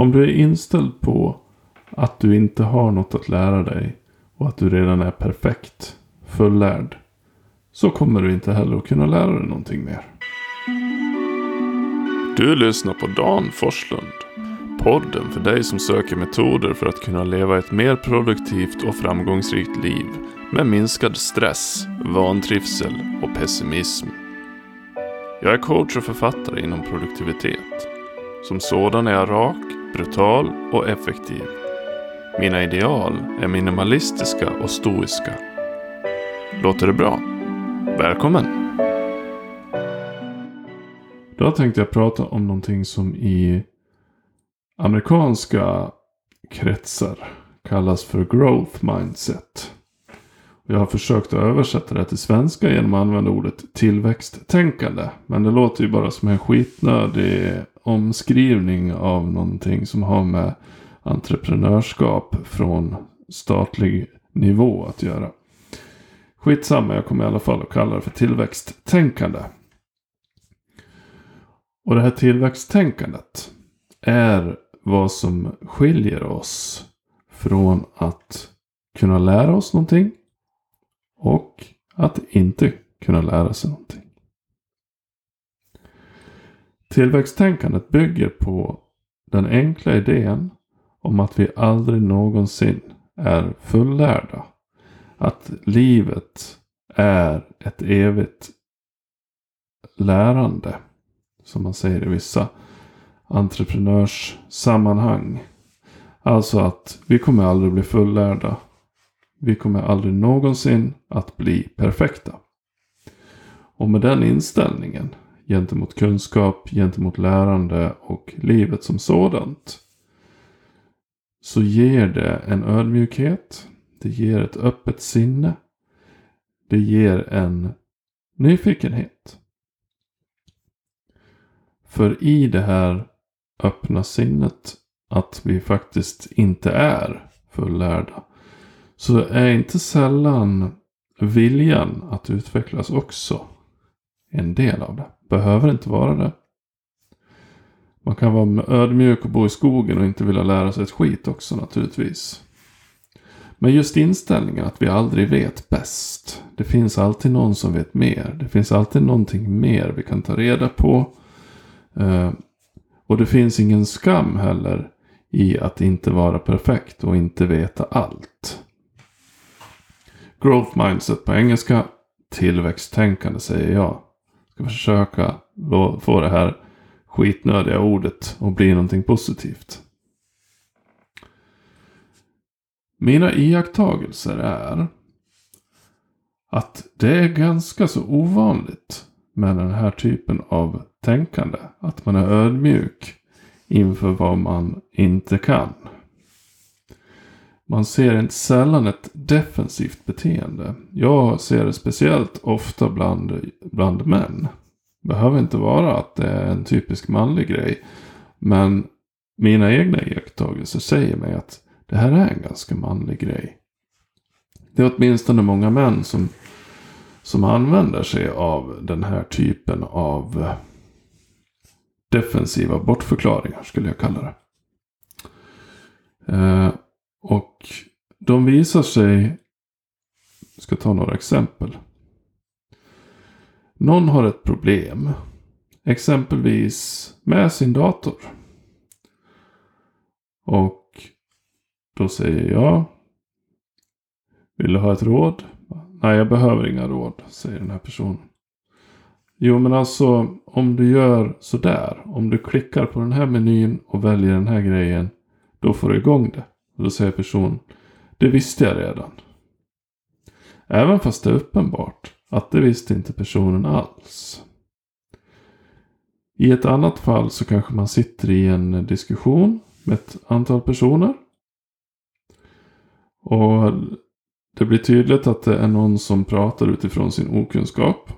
Om du är inställd på att du inte har något att lära dig och att du redan är perfekt, fullärd, så kommer du inte heller att kunna lära dig någonting mer. Du lyssnar på Dan Forslund. Podden för dig som söker metoder för att kunna leva ett mer produktivt och framgångsrikt liv med minskad stress, vantrivsel och pessimism. Jag är coach och författare inom produktivitet. Som sådan är jag rak, brutal och effektiv. Mina ideal är minimalistiska och stoiska. Låter det bra? Välkommen! Då tänkte jag prata om någonting som i amerikanska kretsar kallas för growth mindset. Jag har försökt att översätta det till svenska genom att använda ordet tillväxttänkande. Men det låter ju bara som en skitnödig omskrivning av någonting som har med entreprenörskap från statlig nivå att göra. Skitsamma, jag kommer i alla fall att kalla det för tillväxttänkande. Och det här tillväxttänkandet är vad som skiljer oss från att kunna lära oss någonting och att inte kunna lära sig någonting. Tillväxttänkandet bygger på den enkla idén om att vi aldrig någonsin är fullärda. Att livet är ett evigt lärande. Som man säger i vissa entreprenörssammanhang. Alltså att vi kommer aldrig bli fullärda. Vi kommer aldrig någonsin att bli perfekta. Och med den inställningen gentemot kunskap, gentemot lärande och livet som sådant. Så ger det en ödmjukhet. Det ger ett öppet sinne. Det ger en nyfikenhet. För i det här öppna sinnet att vi faktiskt inte är fullärda. Så är inte sällan viljan att utvecklas också en del av det. Behöver inte vara det. Man kan vara ödmjuk och bo i skogen och inte vilja lära sig ett skit också naturligtvis. Men just inställningen att vi aldrig vet bäst. Det finns alltid någon som vet mer. Det finns alltid någonting mer vi kan ta reda på. Eh, och det finns ingen skam heller i att inte vara perfekt och inte veta allt. Growth mindset på engelska. Tillväxttänkande säger jag. Ska försöka få det här skitnödiga ordet att bli någonting positivt. Mina iakttagelser är att det är ganska så ovanligt med den här typen av tänkande. Att man är ödmjuk inför vad man inte kan. Man ser inte sällan ett defensivt beteende. Jag ser det speciellt ofta bland, bland män. Behöver inte vara att det är en typisk manlig grej. Men mina egna iakttagelser säger mig att det här är en ganska manlig grej. Det är åtminstone många män som, som använder sig av den här typen av defensiva bortförklaringar skulle jag kalla det. Eh, och de visar sig, jag ska ta några exempel. Någon har ett problem. Exempelvis med sin dator. Och då säger jag. Vill du ha ett råd? Nej, jag behöver inga råd, säger den här personen. Jo, men alltså om du gör sådär. Om du klickar på den här menyn och väljer den här grejen. Då får du igång det. Och då säger personen. Det visste jag redan. Även fast det är uppenbart att det visste inte personen alls. I ett annat fall så kanske man sitter i en diskussion med ett antal personer. Och det blir tydligt att det är någon som pratar utifrån sin okunskap.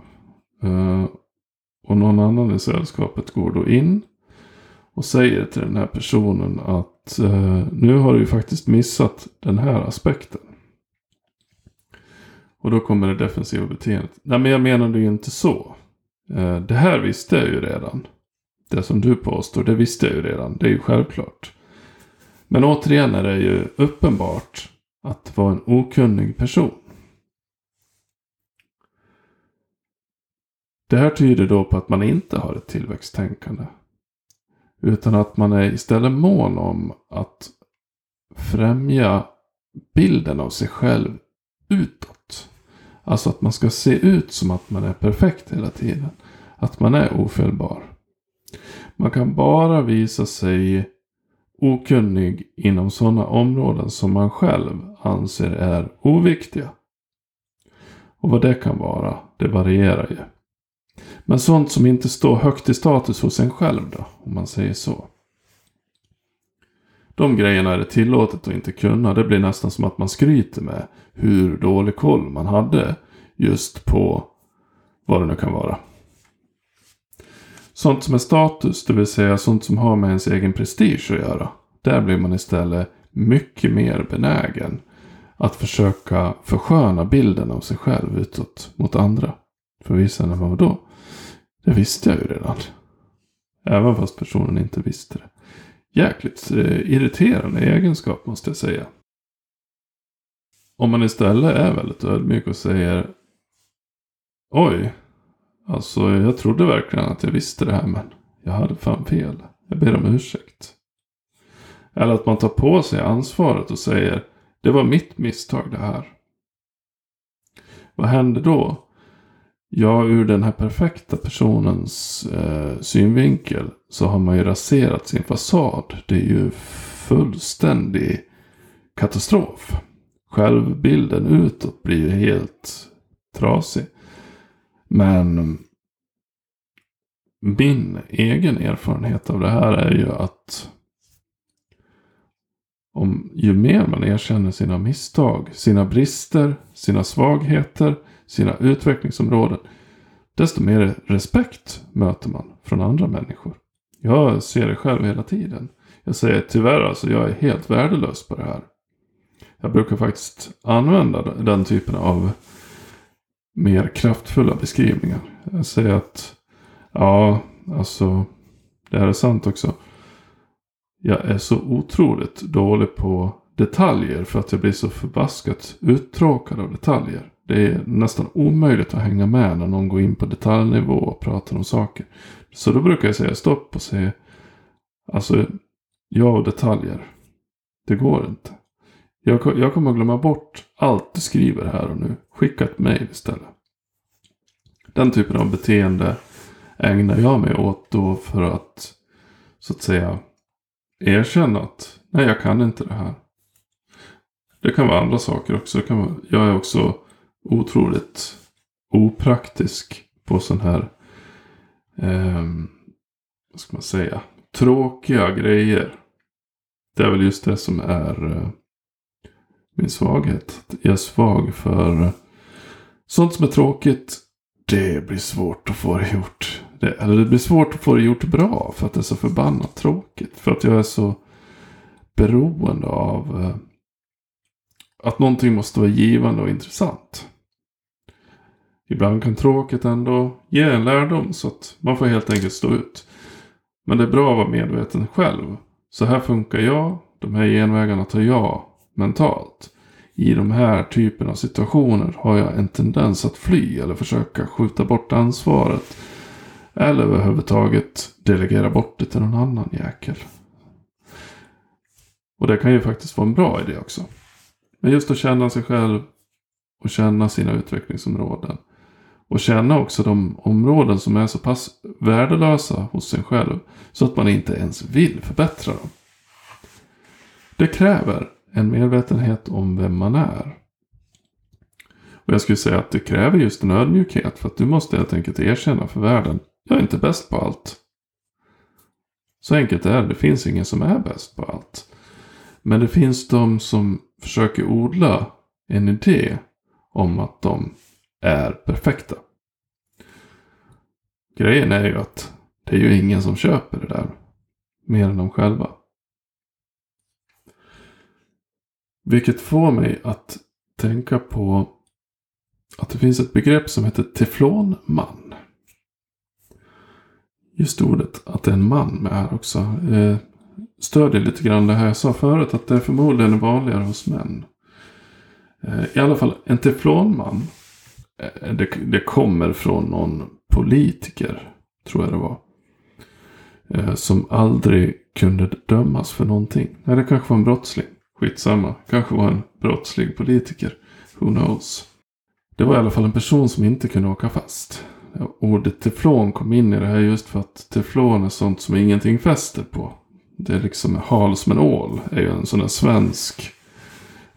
Eh, och någon annan i sällskapet går då in och säger till den här personen att eh, nu har du ju faktiskt missat den här aspekten. Och då kommer det defensiva beteendet. Nej men jag menade ju inte så. Eh, det här visste jag ju redan. Det som du påstår, det visste jag ju redan. Det är ju självklart. Men återigen är det ju uppenbart att vara en okunnig person. Det här tyder då på att man inte har ett tillväxttänkande. Utan att man är istället mån om att främja bilden av sig själv utåt. Alltså att man ska se ut som att man är perfekt hela tiden. Att man är ofelbar. Man kan bara visa sig okunnig inom sådana områden som man själv anser är oviktiga. Och vad det kan vara, det varierar ju. Men sånt som inte står högt i status hos en själv då, om man säger så. De grejerna är det tillåtet att inte kunna. Det blir nästan som att man skryter med hur dålig koll man hade just på vad det nu kan vara. Sånt som är status, det vill säga sånt som har med ens egen prestige att göra. Där blir man istället mycket mer benägen att försöka försköna bilden av sig själv utåt mot andra. För vissa, vad då? Det visste jag ju redan. Även fast personen inte visste det. Jäkligt eh, irriterande egenskap måste jag säga. Om man istället är väldigt ödmjuk och säger Oj, alltså jag trodde verkligen att jag visste det här men jag hade fan fel. Jag ber om ursäkt. Eller att man tar på sig ansvaret och säger Det var mitt misstag det här. Vad händer då? Ja, ur den här perfekta personens eh, synvinkel så har man ju raserat sin fasad. Det är ju fullständig katastrof. Självbilden utåt blir ju helt trasig. Men min egen erfarenhet av det här är ju att om, ju mer man erkänner sina misstag, sina brister, sina svagheter, sina utvecklingsområden, desto mer respekt möter man från andra människor. Jag ser det själv hela tiden. Jag säger tyvärr alltså, jag är helt värdelös på det här. Jag brukar faktiskt använda den typen av mer kraftfulla beskrivningar. Jag säger att, ja, alltså, det här är sant också. Jag är så otroligt dålig på detaljer för att jag blir så förbaskat uttråkad av detaljer. Det är nästan omöjligt att hänga med när någon går in på detaljnivå och pratar om saker. Så då brukar jag säga stopp och säga Alltså, jag och detaljer. Det går inte. Jag, jag kommer att glömma bort allt du skriver här och nu. Skicka ett mejl istället. Den typen av beteende ägnar jag mig åt då för att så att säga erkänna att nej, jag kan inte det här. Det kan vara andra saker också. Det kan vara, jag är också otroligt opraktisk på sån här, eh, vad ska man säga, tråkiga grejer. Det är väl just det som är eh, min svaghet. Jag är svag för sånt som är tråkigt. Det blir svårt att få det gjort. Det, eller det blir svårt att få det gjort bra för att det är så förbannat tråkigt. För att jag är så beroende av eh, att någonting måste vara givande och intressant. Ibland kan tråkigt ändå ge en lärdom så att man får helt enkelt stå ut. Men det är bra att vara medveten själv. Så här funkar jag. De här genvägarna tar jag mentalt. I de här typen av situationer har jag en tendens att fly eller försöka skjuta bort ansvaret. Eller överhuvudtaget delegera bort det till någon annan jäkel. Och det kan ju faktiskt vara en bra idé också. Men just att känna sig själv och känna sina utvecklingsområden. Och känna också de områden som är så pass värdelösa hos en själv. Så att man inte ens vill förbättra dem. Det kräver en medvetenhet om vem man är. Och jag skulle säga att det kräver just en ödmjukhet. För att du måste helt enkelt erkänna för världen. Jag är inte bäst på allt. Så enkelt är det. Det finns ingen som är bäst på allt. Men det finns de som försöker odla en idé om att de är perfekta. Grejen är ju att det är ju ingen som köper det där. Mer än de själva. Vilket får mig att tänka på att det finns ett begrepp som heter teflonman. Just ordet att det är en man med här också. Eh, stödjer lite grann det här jag sa förut. Att det är förmodligen vanligare hos män. Eh, I alla fall en teflonman. Eh, det, det kommer från någon politiker. Tror jag det var. Eh, som aldrig kunde dömas för någonting. Nej, det kanske var en brottsling. Skitsamma. Kanske var en brottslig politiker. Who knows. Det var i alla fall en person som inte kunde åka fast. Ordet teflon kom in i det här just för att teflon är sånt som ingenting fäster på. Det är liksom hal som en ål. är ju en sån där svensk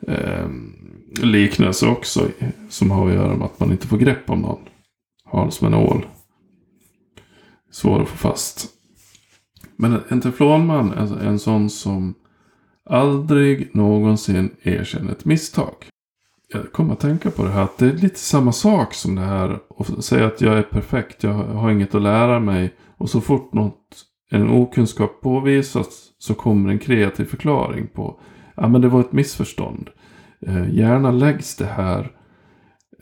eh, liknelse också. Som har att göra med att man inte får grepp om någon. Har som en ål. Svår att få fast. Men en teflonman är en sån som aldrig någonsin erkänner ett misstag. Jag kommer att tänka på det här att det är lite samma sak som det här att säga att jag är perfekt, jag har inget att lära mig och så fort något, en okunskap påvisas så kommer en kreativ förklaring på ja men det var ett missförstånd. Eh, gärna läggs det här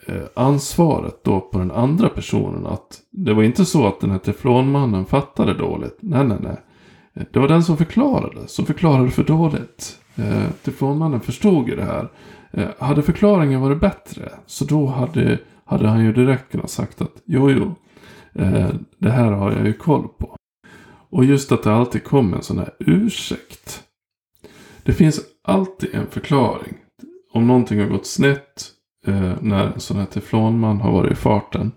eh, ansvaret då på den andra personen. Att det var inte så att den här teflonmannen fattade dåligt. Nej, nej, nej. Eh, det var den som förklarade, som förklarade för dåligt. Eh, teflonmannen förstod ju det här. Eh, hade förklaringen varit bättre så då hade, hade han ju direkt kunnat sagt att jo, jo, eh, det här har jag ju koll på. Och just att det alltid kommer en sån här ursäkt. Det finns alltid en förklaring. Om någonting har gått snett eh, när en sån här teflonman har varit i farten.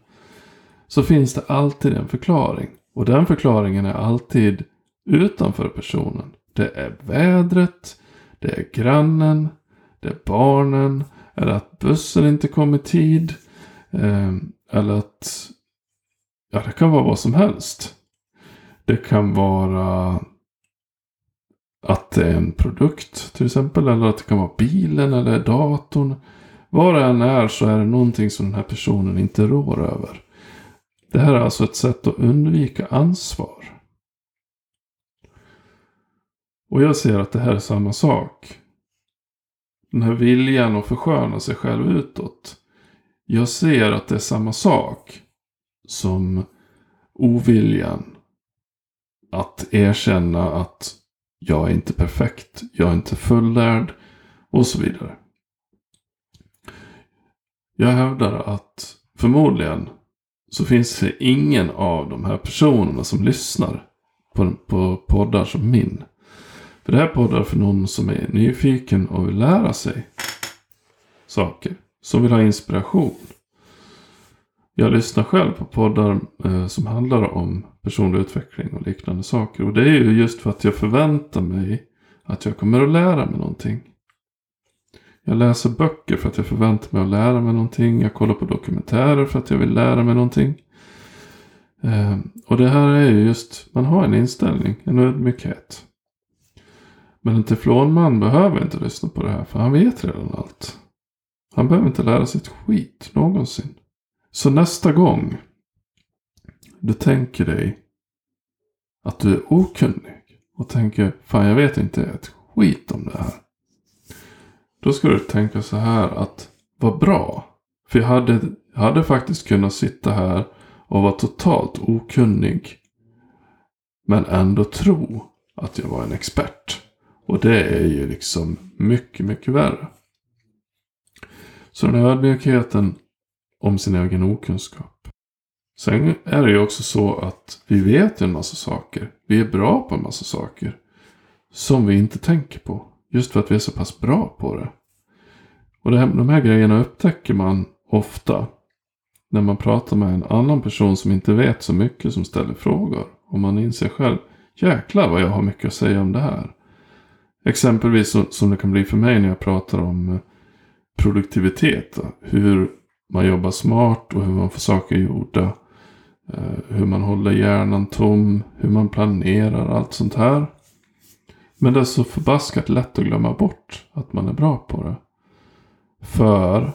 Så finns det alltid en förklaring. Och den förklaringen är alltid utanför personen. Det är vädret, det är grannen, det är barnen, eller att bussen inte kom i tid. Eh, eller att, ja det kan vara vad som helst. Det kan vara att det är en produkt till exempel. Eller att det kan vara bilen eller datorn. Vad det än är så är det någonting som den här personen inte rår över. Det här är alltså ett sätt att undvika ansvar. Och jag ser att det här är samma sak. Den här viljan att försköna sig själv utåt. Jag ser att det är samma sak som oviljan att erkänna att jag är inte perfekt, jag är inte fullärd och så vidare. Jag hävdar att förmodligen så finns det ingen av de här personerna som lyssnar på, på poddar som min. För det här poddar för någon som är nyfiken och vill lära sig saker. Som vill ha inspiration. Jag lyssnar själv på poddar eh, som handlar om personlig utveckling och liknande saker. Och det är ju just för att jag förväntar mig att jag kommer att lära mig någonting. Jag läser böcker för att jag förväntar mig att lära mig någonting. Jag kollar på dokumentärer för att jag vill lära mig någonting. Eh, och det här är ju just, man har en inställning, en ödmjukhet. Men en teflonman behöver inte lyssna på det här för han vet redan allt. Han behöver inte lära sig ett skit någonsin. Så nästa gång du tänker dig att du är okunnig och tänker fan jag vet inte ett skit om det här. Då ska du tänka så här att vad bra. För jag hade, jag hade faktiskt kunnat sitta här och vara totalt okunnig. Men ändå tro att jag var en expert. Och det är ju liksom mycket, mycket värre. Så den här ödmjukheten om sin egen okunskap. Sen är det ju också så att vi vet en massa saker. Vi är bra på en massa saker. Som vi inte tänker på. Just för att vi är så pass bra på det. Och det här, de här grejerna upptäcker man ofta. När man pratar med en annan person som inte vet så mycket som ställer frågor. Och man inser själv. Jäklar vad jag har mycket att säga om det här. Exempelvis så, som det kan bli för mig när jag pratar om eh, produktivitet. Hur man jobbar smart och hur man får saker gjorda. Eh, hur man håller hjärnan tom, hur man planerar, allt sånt här. Men det är så förbaskat lätt att glömma bort att man är bra på det. För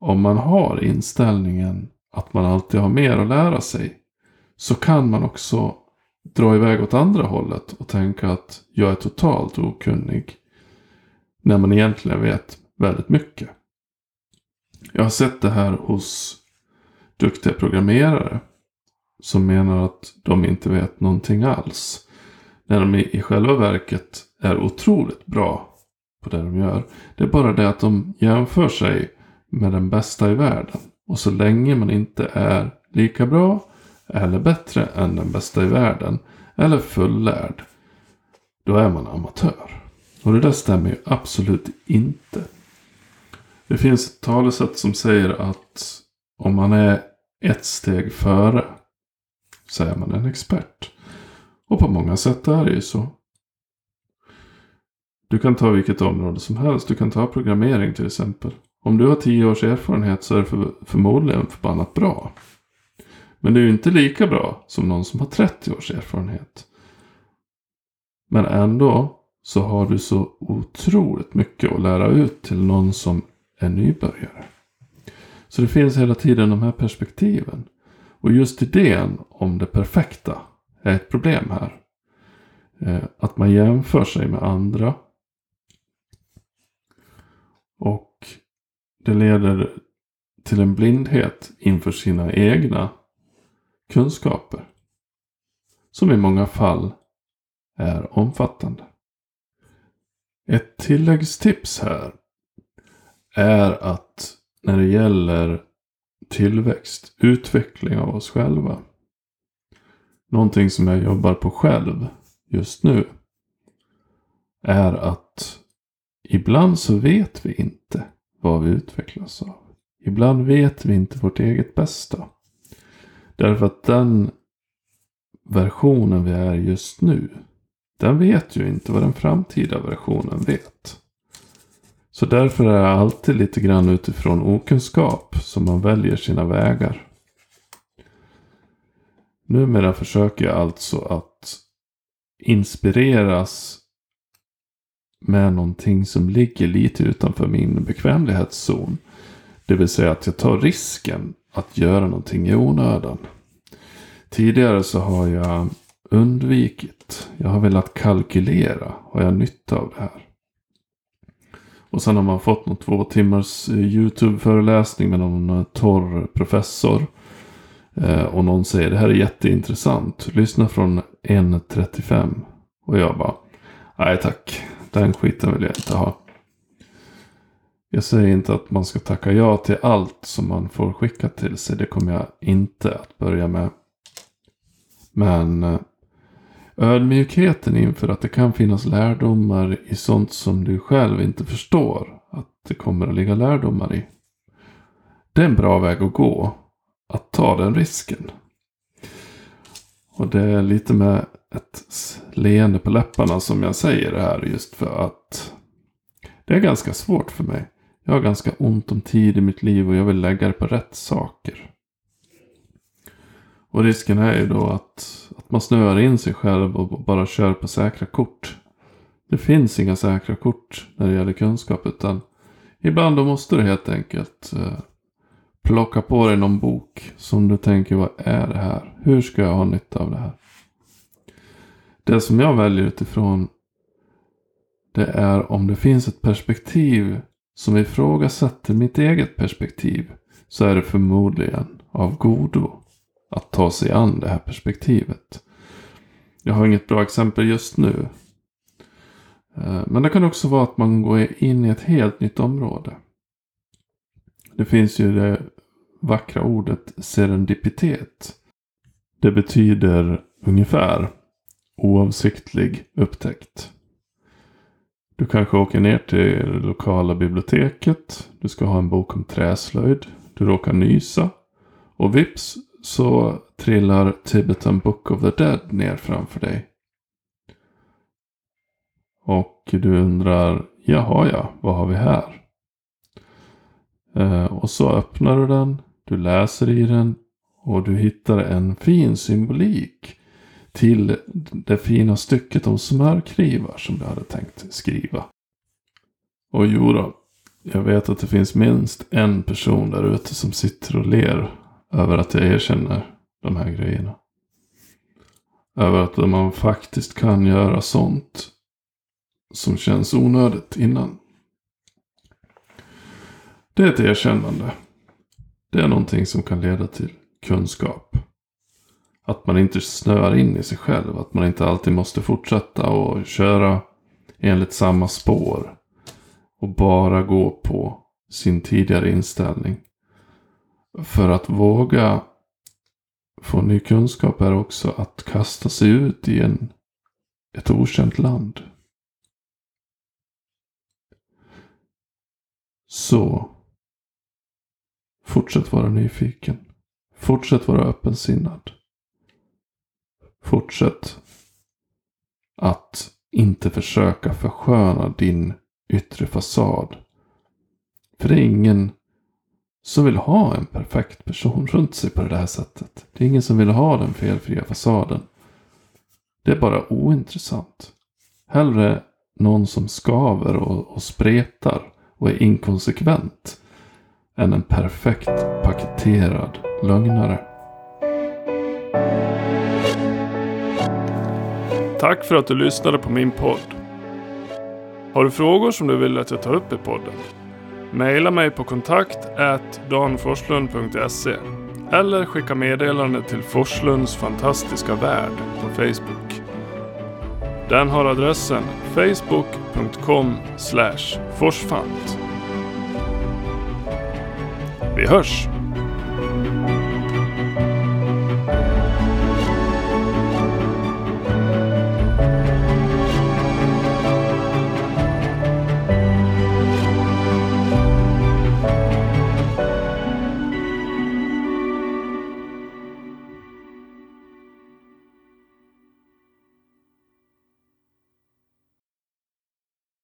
om man har inställningen att man alltid har mer att lära sig. Så kan man också dra iväg åt andra hållet och tänka att jag är totalt okunnig. När man egentligen vet väldigt mycket. Jag har sett det här hos duktiga programmerare. Som menar att de inte vet någonting alls. När de i, själva verket är otroligt bra på det de gör. Det är bara det att de jämför sig med den bästa i världen. Och så länge man inte är lika bra eller bättre än den bästa i världen eller fullärd. Då är man amatör. Och det där stämmer ju absolut inte. Det finns ett talesätt som säger att om man är ett steg före så är man en expert. Och på många sätt är det ju så. Du kan ta vilket område som helst. Du kan ta programmering till exempel. Om du har tio års erfarenhet så är det för, förmodligen förbannat bra. Men det är ju inte lika bra som någon som har 30 års erfarenhet. Men ändå så har du så otroligt mycket att lära ut till någon som en nybörjare. Så det finns hela tiden de här perspektiven. Och just idén om det perfekta är ett problem här. Eh, att man jämför sig med andra. Och det leder till en blindhet inför sina egna kunskaper. Som i många fall är omfattande. Ett tilläggstips här är att när det gäller tillväxt, utveckling av oss själva. Någonting som jag jobbar på själv just nu. Är att ibland så vet vi inte vad vi utvecklas av. Ibland vet vi inte vårt eget bästa. Därför att den versionen vi är just nu. Den vet ju inte vad den framtida versionen vet. Så därför är det alltid lite grann utifrån okunskap som man väljer sina vägar. Numera försöker jag alltså att inspireras med någonting som ligger lite utanför min bekvämlighetszon. Det vill säga att jag tar risken att göra någonting i onödan. Tidigare så har jag undvikit. Jag har velat kalkylera. Har jag nytta av det här? Och sen har man fått någon två timmars eh, YouTube-föreläsning med någon eh, torr professor. Eh, och någon säger det här är jätteintressant. Lyssna från 1.35. Och jag bara. Nej tack. Den skiten vill jag inte ha. Jag säger inte att man ska tacka ja till allt som man får skickat till sig. Det kommer jag inte att börja med. Men eh, ödmjukheten inför att det kan finnas lärdomar i sånt som du själv inte förstår att det kommer att ligga lärdomar i. Det är en bra väg att gå. Att ta den risken. Och det är lite med ett leende på läpparna som jag säger det här just för att det är ganska svårt för mig. Jag har ganska ont om tid i mitt liv och jag vill lägga det på rätt saker. Och risken är ju då att, man snöar in sig själv och bara kör på säkra kort. Det finns inga säkra kort när det gäller kunskap utan ibland då måste du helt enkelt eh, plocka på dig någon bok som du tänker vad är det här? Hur ska jag ha nytta av det här? Det som jag väljer utifrån det är om det finns ett perspektiv som ifrågasätter mitt eget perspektiv så är det förmodligen av godo att ta sig an det här perspektivet. Jag har inget bra exempel just nu. Eh, men det kan också vara att man går in i ett helt nytt område. Det finns ju det vackra ordet serendipitet. Det betyder ungefär oavsiktlig upptäckt. Du kanske åker ner till det lokala biblioteket. Du ska ha en bok om träslöjd. Du råkar nysa. Och vips så trillar Tibetan Book of the Dead ner framför dig. Och du undrar, jaha ja, vad har vi här? Eh, och så öppnar du den, du läser i den och du hittar en fin symbolik till det fina stycket om smörkrivar som du hade tänkt skriva. Och jodå, jag vet att det finns minst en person där ute som sitter och ler över att jag erkänner de här grejerna. Över att man faktiskt kan göra sånt som känns onödigt innan. Det är ett erkännande. Det är någonting som kan leda till kunskap. Att man inte snöar in i sig själv. Att man inte alltid måste fortsätta och köra enligt samma spår. Och bara gå på sin tidigare inställning. För att våga få ny kunskap är också att kasta sig ut i en, ett okänt land. Så fortsätt vara nyfiken. Fortsätt vara öppensinnad. Fortsätt att inte försöka försköna din yttre fasad. För det är ingen som vill ha en perfekt person runt sig på det här sättet. Det är ingen som vill ha den felfria fasaden. Det är bara ointressant. Hellre någon som skaver och, och spretar och är inkonsekvent än en perfekt paketerad lögnare. Tack för att du lyssnade på min podd. Har du frågor som du vill att jag tar upp i podden? Maila mig på kontakt danforslund.se eller skicka meddelande till Forslunds fantastiska värld på Facebook. Den har adressen facebook.com forsfant. Vi hörs!